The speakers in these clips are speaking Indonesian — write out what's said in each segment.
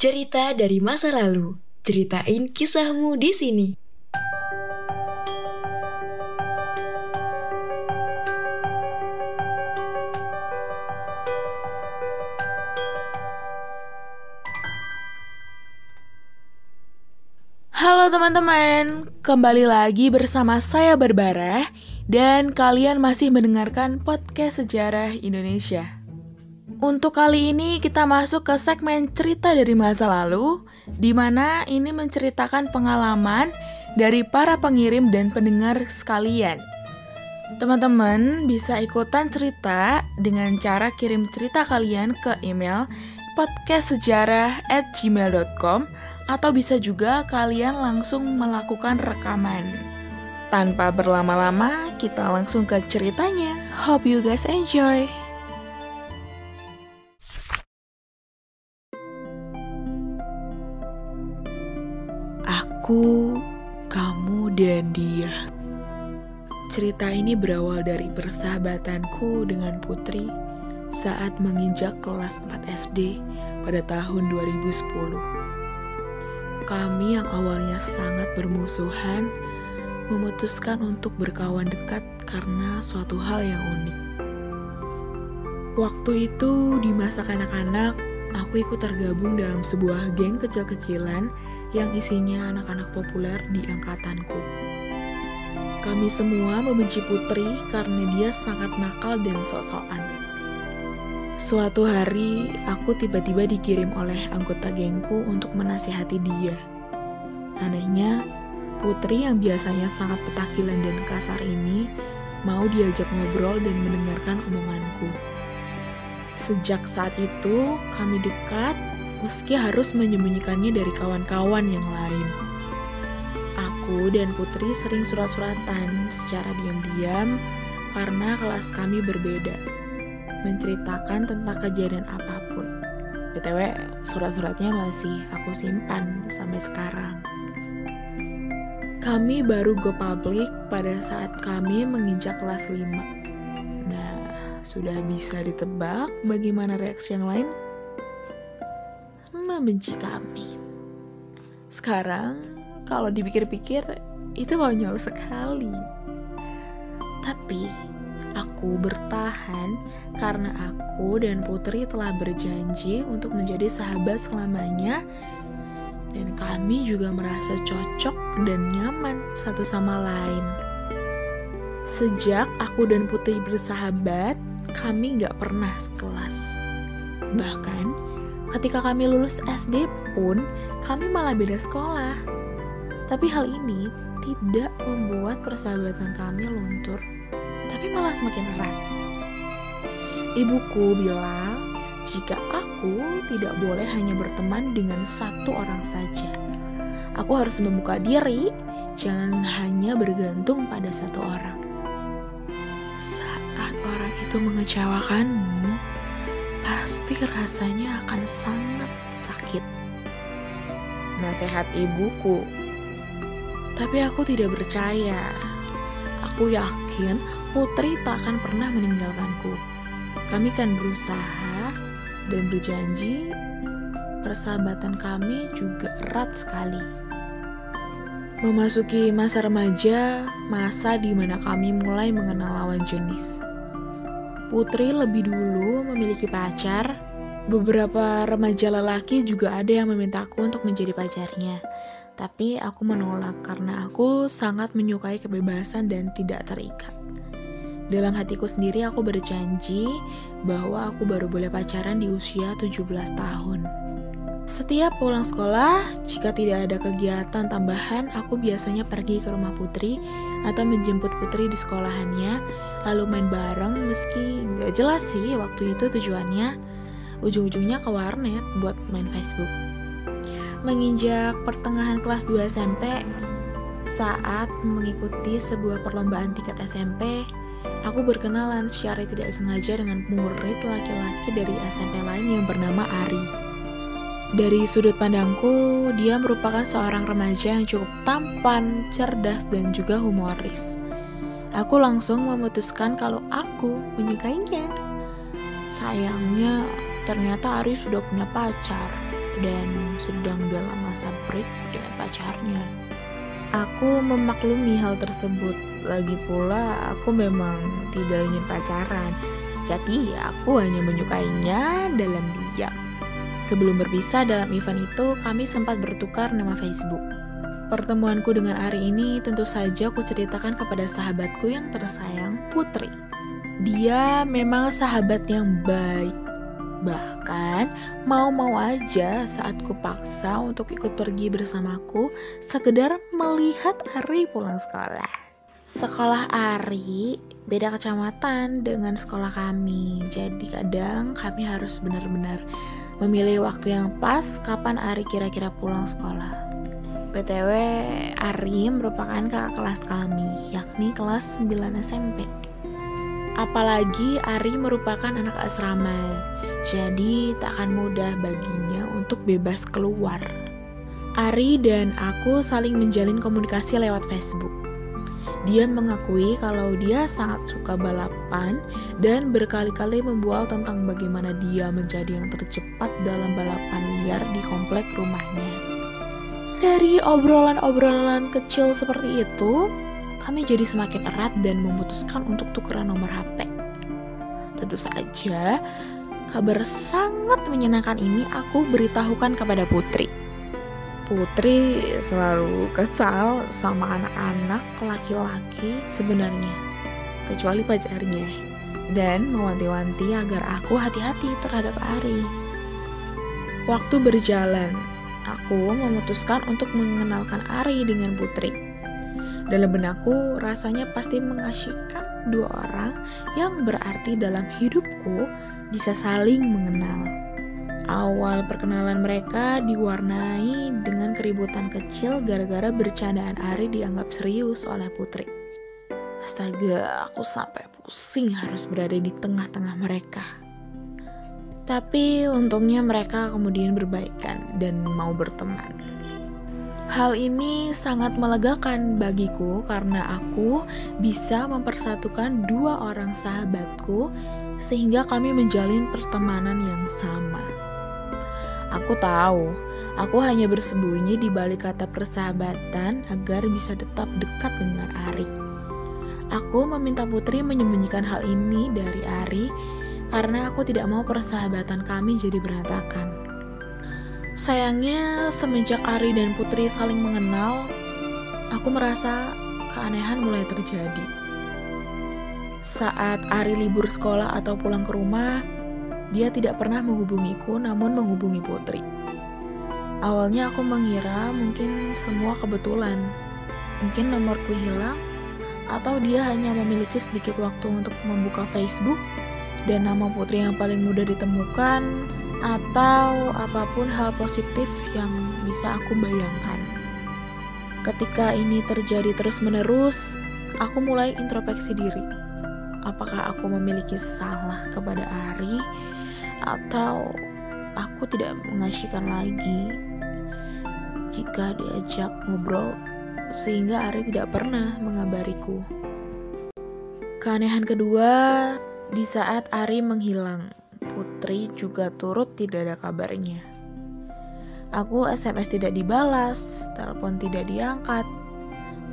Cerita dari masa lalu. Ceritain kisahmu di sini. Halo teman-teman, kembali lagi bersama saya Barbara dan kalian masih mendengarkan podcast sejarah Indonesia. Untuk kali ini kita masuk ke segmen cerita dari masa lalu, di mana ini menceritakan pengalaman dari para pengirim dan pendengar sekalian. Teman-teman bisa ikutan cerita dengan cara kirim cerita kalian ke email podcastsejarah@gmail.com atau bisa juga kalian langsung melakukan rekaman. Tanpa berlama-lama, kita langsung ke ceritanya. Hope you guys enjoy. Aku, kamu, dan dia. Cerita ini berawal dari persahabatanku dengan Putri saat menginjak kelas 4 SD pada tahun 2010. Kami yang awalnya sangat bermusuhan memutuskan untuk berkawan dekat karena suatu hal yang unik. Waktu itu di masa kanak-kanak, aku ikut tergabung dalam sebuah geng kecil-kecilan yang isinya anak-anak populer di angkatanku. Kami semua membenci Putri karena dia sangat nakal dan sok-sokan. Suatu hari, aku tiba-tiba dikirim oleh anggota gengku untuk menasihati dia. Anehnya, Putri yang biasanya sangat petakilan dan kasar ini mau diajak ngobrol dan mendengarkan omonganku. Sejak saat itu, kami dekat meski harus menyembunyikannya dari kawan-kawan yang lain. Aku dan Putri sering surat-suratan secara diam-diam karena kelas kami berbeda, menceritakan tentang kejadian apa pun. BTW, surat-suratnya masih aku simpan sampai sekarang. Kami baru go public pada saat kami menginjak kelas 5. Nah, sudah bisa ditebak bagaimana reaksi yang lain? Membenci kami. Sekarang, kalau dipikir-pikir, itu konyol sekali. Tapi, aku bertahan karena aku dan Putri telah berjanji untuk menjadi sahabat selamanya dan kami juga merasa cocok dan nyaman satu sama lain. Sejak aku dan Putri bersahabat, kami gak pernah sekelas. Bahkan, Ketika kami lulus SD pun, kami malah beda sekolah. Tapi hal ini tidak membuat persahabatan kami luntur, tapi malah semakin erat. Ibuku bilang, jika aku tidak boleh hanya berteman dengan satu orang saja. Aku harus membuka diri, jangan hanya bergantung pada satu orang. Saat orang itu mengecewakanmu, pasti rasanya akan sangat sakit. Nasihat ibuku, tapi aku tidak percaya. Aku yakin Putri tak akan pernah meninggalkanku. Kami kan berusaha dan berjanji persahabatan kami juga erat sekali. Memasuki masa remaja, masa di mana kami mulai mengenal lawan jenis. Putri lebih dulu memiliki pacar. Beberapa remaja lelaki juga ada yang memintaku untuk menjadi pacarnya. Tapi aku menolak karena aku sangat menyukai kebebasan dan tidak terikat. Dalam hatiku sendiri aku berjanji bahwa aku baru boleh pacaran di usia 17 tahun. Setiap pulang sekolah, jika tidak ada kegiatan tambahan, aku biasanya pergi ke rumah Putri atau menjemput Putri di sekolahannya, lalu main bareng meski nggak jelas sih waktu itu tujuannya. Ujung-ujungnya ke warnet buat main Facebook. Menginjak pertengahan kelas 2 SMP, saat mengikuti sebuah perlombaan tingkat SMP, aku berkenalan secara tidak sengaja dengan murid laki-laki dari SMP lain yang bernama Ari. Dari sudut pandangku, dia merupakan seorang remaja yang cukup tampan, cerdas, dan juga humoris. Aku langsung memutuskan kalau aku menyukainya. Sayangnya, ternyata Ari sudah punya pacar. dan sedang dalam masa break dengan pacarnya. Aku memaklumi hal tersebut. Lagi pula, aku memang tidak ingin pacaran. Jadi, aku hanya menyukainya dalam diam. Sebelum berpisah dalam event itu, kami sempat bertukar nama Facebook. Pertemuanku dengan Ari ini tentu saja aku ceritakan kepada sahabatku yang tersayang, Putri. Dia memang sahabat yang baik, Bahkan mau-mau aja saat kupaksa untuk ikut pergi bersamaku sekedar melihat Ari pulang sekolah. Sekolah Ari beda kecamatan dengan sekolah kami. Jadi kadang kami harus benar-benar memilih waktu yang pas kapan Ari kira-kira pulang sekolah. BTW, Ari merupakan kakak kelas kami, yakni kelas 9 SMP. Apalagi Ari merupakan anak asrama, jadi tak akan mudah baginya untuk bebas keluar. Ari dan aku saling menjalin komunikasi lewat Facebook. Dia mengakui kalau dia sangat suka balapan dan berkali-kali membual tentang bagaimana dia menjadi yang tercepat dalam balapan liar di komplek rumahnya. Dari obrolan-obrolan kecil seperti itu, kami jadi semakin erat dan memutuskan untuk tukeran nomor HP. Tentu saja, kabar sangat menyenangkan ini aku beritahukan kepada Putri. Putri selalu kesal sama anak-anak laki-laki sebenarnya, kecuali pacarnya, dan mewanti-wanti agar aku hati-hati terhadap Ari. Waktu berjalan, aku memutuskan untuk mengenalkan Ari dengan Putri. Dalam benakku, rasanya pasti mengasyikkan dua orang yang berarti dalam hidupku bisa saling mengenal. Awal perkenalan mereka diwarnai dengan keributan kecil gara-gara bercandaan Ari dianggap serius oleh Putri. Astaga, aku sampai pusing harus berada di tengah-tengah mereka. Tapi untungnya mereka kemudian berbaikan dan mau berteman. Hal ini sangat melegakan bagiku karena aku bisa mempersatukan dua orang sahabatku sehingga kami menjalin pertemanan yang sama. Aku tahu, aku hanya bersembunyi di balik kata persahabatan agar bisa tetap dekat dengan Ari. Aku meminta Putri menyembunyikan hal ini dari Ari karena aku tidak mau persahabatan kami jadi berantakan. Sayangnya, semenjak Ari dan Putri saling mengenal, aku merasa keanehan mulai terjadi. Saat Ari libur sekolah atau pulang ke rumah, dia tidak pernah menghubungiku, namun menghubungi Putri. Awalnya aku mengira mungkin semua kebetulan. Mungkin nomorku hilang, atau dia hanya memiliki sedikit waktu untuk membuka Facebook, dan nama Putri yang paling mudah ditemukan atau apa pun hal positif yang bisa aku bayangkan. Ketika ini terjadi terus-menerus, aku mulai introspeksi diri. Apakah aku memiliki salah kepada Ari atau aku tidak mengasyikan lagi jika diajak ngobrol sehingga Ari tidak pernah mengabariku. Keanehan kedua, di saat Ari menghilang, Putri juga turut tidak ada kabarnya. Aku SMS tidak dibalas, telepon tidak diangkat.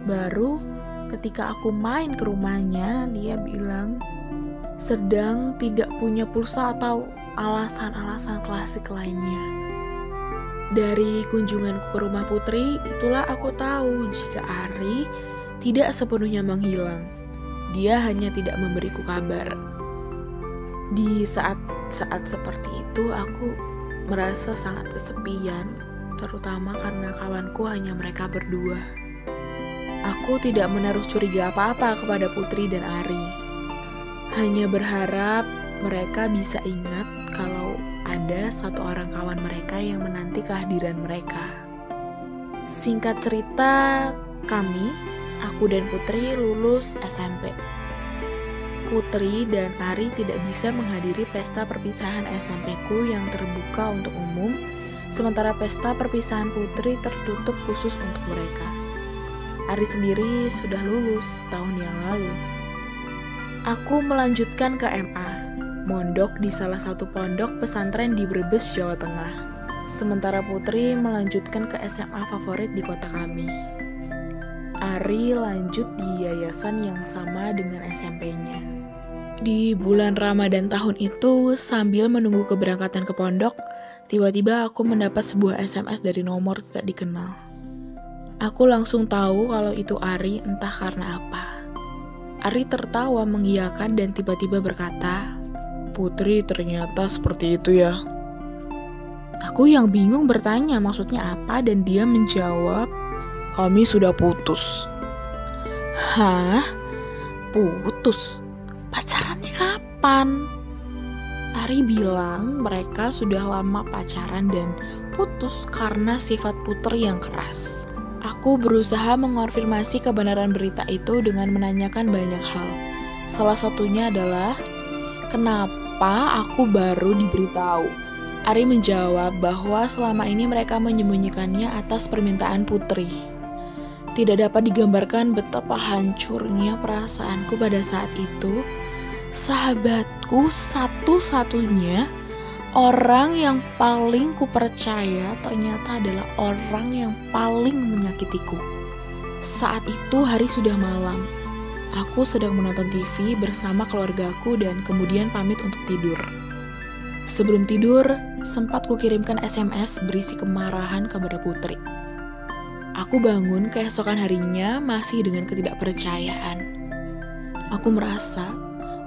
Baru ketika aku main ke rumahnya, dia bilang sedang tidak punya pulsa atau alasan-alasan klasik lainnya. Dari kunjunganku ke rumah Putri, itulah aku tahu jika Ari tidak sepenuhnya menghilang. Dia hanya tidak memberiku kabar. Di saat saat seperti itu aku merasa sangat kesepian, terutama karena kawanku hanya mereka berdua. Aku tidak menaruh curiga apa-apa kepada Putri dan Ari. Hanya berharap mereka bisa ingat kalau ada satu orang kawan mereka yang menanti kehadiran mereka. Singkat cerita, kami, aku dan Putri lulus SMP. Putri dan Ari tidak bisa menghadiri pesta perpisahan SMP-ku yang terbuka untuk umum, sementara pesta perpisahan Putri tertutup khusus untuk mereka. Ari sendiri sudah lulus tahun yang lalu. Aku melanjutkan ke MA, mondok di salah satu pondok pesantren di Brebes, Jawa Tengah. Sementara Putri melanjutkan ke SMA favorit di kota kami. Ari lanjut di yayasan yang sama dengan SMP-nya. Di bulan Ramadan tahun itu, sambil menunggu keberangkatan ke pondok, tiba-tiba aku mendapat sebuah SMS dari nomor tidak dikenal. Aku langsung tahu kalau itu Ari entah karena apa. Ari tertawa mengiyakan dan tiba-tiba berkata, Putri ternyata seperti itu ya. Aku yang bingung bertanya maksudnya apa dan dia menjawab, kami sudah putus. Hah? Putus? Pacarannya kapan? Ari bilang mereka sudah lama pacaran dan putus karena sifat putri yang keras. Aku berusaha mengonfirmasi kebenaran berita itu dengan menanyakan banyak hal. Salah satunya adalah, kenapa aku baru diberitahu? Ari menjawab bahwa selama ini mereka menyembunyikannya atas permintaan putri. Tidak dapat digambarkan betapa hancurnya perasaanku pada saat itu. Sahabatku satu-satunya orang yang paling kupercaya ternyata adalah orang yang paling menyakitiku. Saat itu hari sudah malam. Aku sedang menonton TV bersama keluargaku dan kemudian pamit untuk tidur. Sebelum tidur, sempat kukirimkan SMS berisi kemarahan kepada Putri. Aku bangun keesokan harinya masih dengan ketidakpercayaan. Aku merasa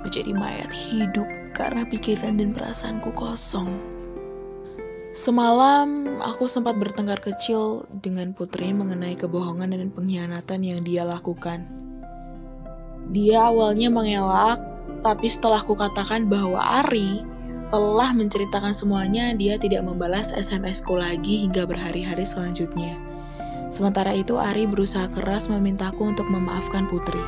menjadi mayat hidup karena pikiran dan perasaanku kosong. Semalam aku sempat bertengkar kecil dengan Putri mengenai kebohongan dan pengkhianatan yang dia lakukan. Dia awalnya mengelak, tapi setelah ku katakan bahwa Ari telah menceritakan semuanya, dia tidak membalas SMS-ku lagi hingga berhari-hari selanjutnya. Sementara itu Ari berusaha keras memintaku untuk memaafkan Putri.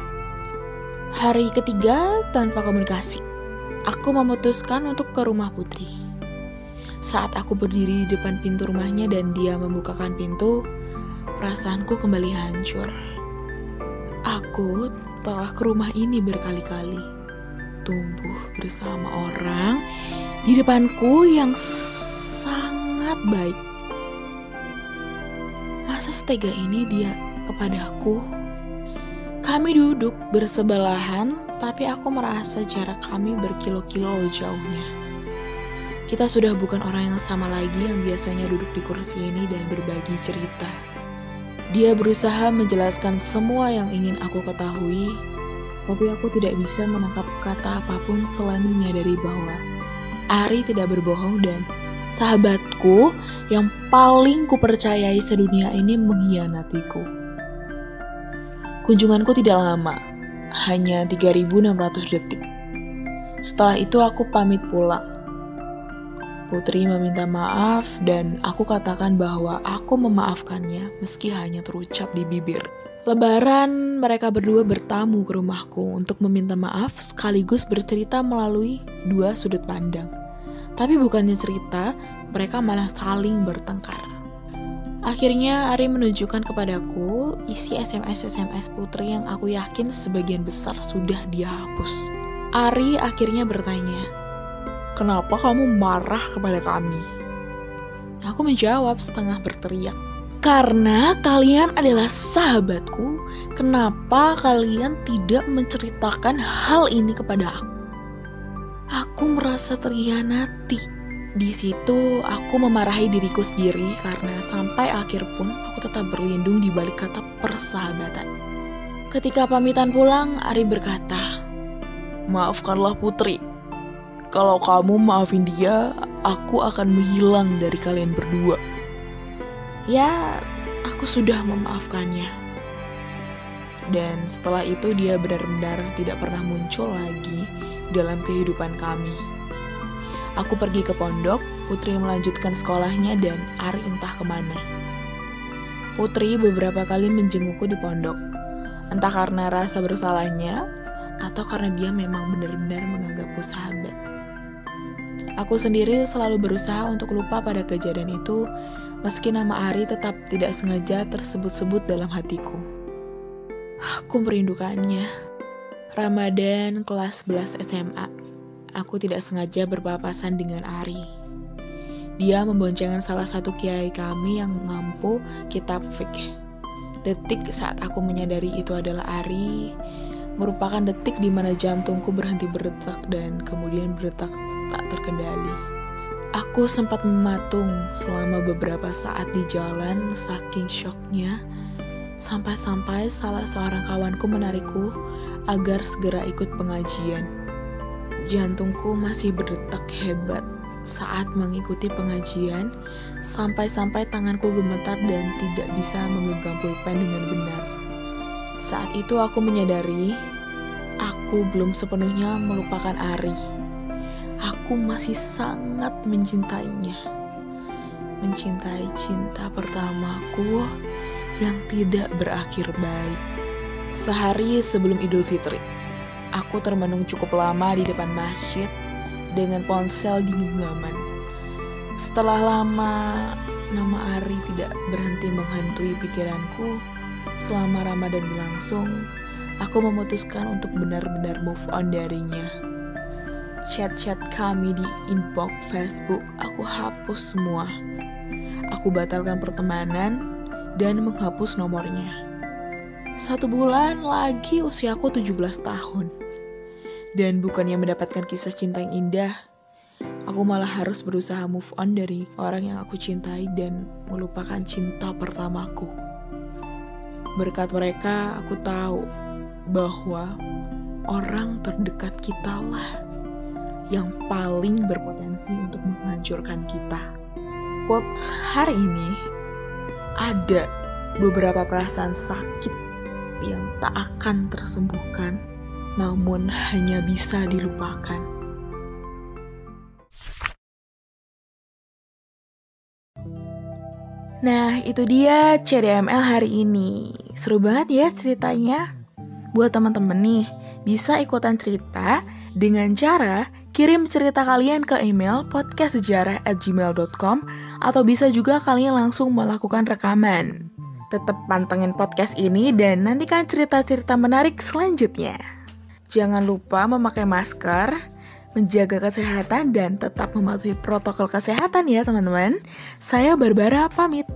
Hari ketiga tanpa komunikasi, aku memutuskan untuk ke rumah Putri. Saat aku berdiri di depan pintu rumahnya dan dia membukakan pintu, perasaanku kembali hancur. Aku telah ke rumah ini berkali-kali, tumbuh bersama orang di depanku yang sangat baik Masa setega ini dia kepadaku? Kami duduk bersebelahan, tapi aku merasa jarak kami berkilo-kilo jauhnya. Kita sudah bukan orang yang sama lagi yang biasanya duduk di kursi ini dan berbagi cerita. Dia berusaha menjelaskan semua yang ingin aku ketahui, tapi aku tidak bisa menangkap kata apa pun selain menyadari bahwa Ari tidak berbohong dan sahabatku yang paling kupercayai sedunia ini mengkhianatiku. Kunjunganku tidak lama, hanya 3600 detik. Setelah itu aku pamit pulang. Putri meminta maaf dan aku katakan bahwa aku memaafkannya meski hanya terucap di bibir. Lebaran, mereka berdua bertamu ke rumahku untuk meminta maaf sekaligus bercerita melalui dua sudut pandang. Tapi bukannya cerita, mereka malah saling bertengkar. Akhirnya Ari menunjukkan kepadaku isi SMS-SMS Putri yang aku yakin sebagian besar sudah dia hapus. Ari akhirnya bertanya, Kenapa kamu marah kepada kami? Aku menjawab setengah berteriak, Karena kalian adalah sahabatku, kenapa kalian tidak menceritakan hal ini kepada aku? Aku merasa terhianati. Di situ aku memarahi diriku sendiri karena sampai akhir pun aku tetap berlindung di balik kata persahabatan. Ketika pamitan pulang, Ari berkata, Maafkanlah Putri. Kalau kamu maafin dia, aku akan menghilang dari kalian berdua. Ya, aku sudah memaafkannya. Dan setelah itu dia benar-benar tidak pernah muncul lagi dalam kehidupan kami. Aku pergi ke pondok, Putri melanjutkan sekolahnya dan Ari entah ke mana. Putri beberapa kali menjengukku di pondok, entah karena rasa bersalahnya atau karena dia memang benar-benar menganggapku sahabat. Aku sendiri selalu berusaha untuk lupa pada kejadian itu, meski nama Ari tetap tidak sengaja tersebut-sebut dalam hatiku. Aku merindukannya. Ramadan kelas 11 SMA. Aku tidak sengaja berpapasan dengan Ari. Dia memboncengkan salah satu kiai kami yang ngampu kitab fikih. Detik saat aku menyadari itu adalah Ari, merupakan detik di mana jantungku berhenti berdetak dan kemudian berdetak tak terkendali. Aku sempat mematung selama beberapa saat di jalan saking syoknya, sampai-sampai salah seorang kawanku menarikku agar segera ikut pengajian. Jantungku masih berdetak hebat saat mengikuti pengajian, sampai-sampai tanganku gemetar dan tidak bisa menggenggam pulpen dengan benar. Saat itu aku menyadari, aku belum sepenuhnya melupakan Ari. Aku masih sangat mencintainya. Mencintai cinta pertamaku yang tidak berakhir baik. Sehari sebelum Idul Fitri, aku termenung cukup lama di depan masjid dengan ponsel di genggaman. Setelah lama, nama Ari tidak berhenti menghantui pikiranku. Selama Ramadan berlangsung, aku memutuskan untuk benar-benar move on darinya. Chat-chat kami di inbox Facebook aku hapus semua. Aku batalkan pertemanan dan menghapus nomornya. Satu bulan lagi usiaku 17 tahun. Dan bukannya mendapatkan kisah cinta yang indah, aku malah harus berusaha move on dari orang yang aku cintai dan melupakan cinta pertamaku. Berkat mereka, aku tahu bahwa orang terdekat kita lah yang paling berpotensi untuk menghancurkan kita. Quotes hari ini ada beberapa perasaan sakit yang tak akan tersembuhkan namun hanya bisa dilupakan. Nah, itu dia CDML hari ini. Seru banget ya ceritanya. Buat teman-teman nih, bisa ikutan cerita dengan cara kirim cerita kalian ke email podcastsejarah@gmail.com atau bisa juga kalian langsung melakukan rekaman. Tetap pantengin podcast ini dan nantikan cerita-cerita menarik selanjutnya. Jangan lupa memakai masker, menjaga kesehatan, dan tetap mematuhi protokol kesehatan ya teman-teman. Saya Barbara pamit.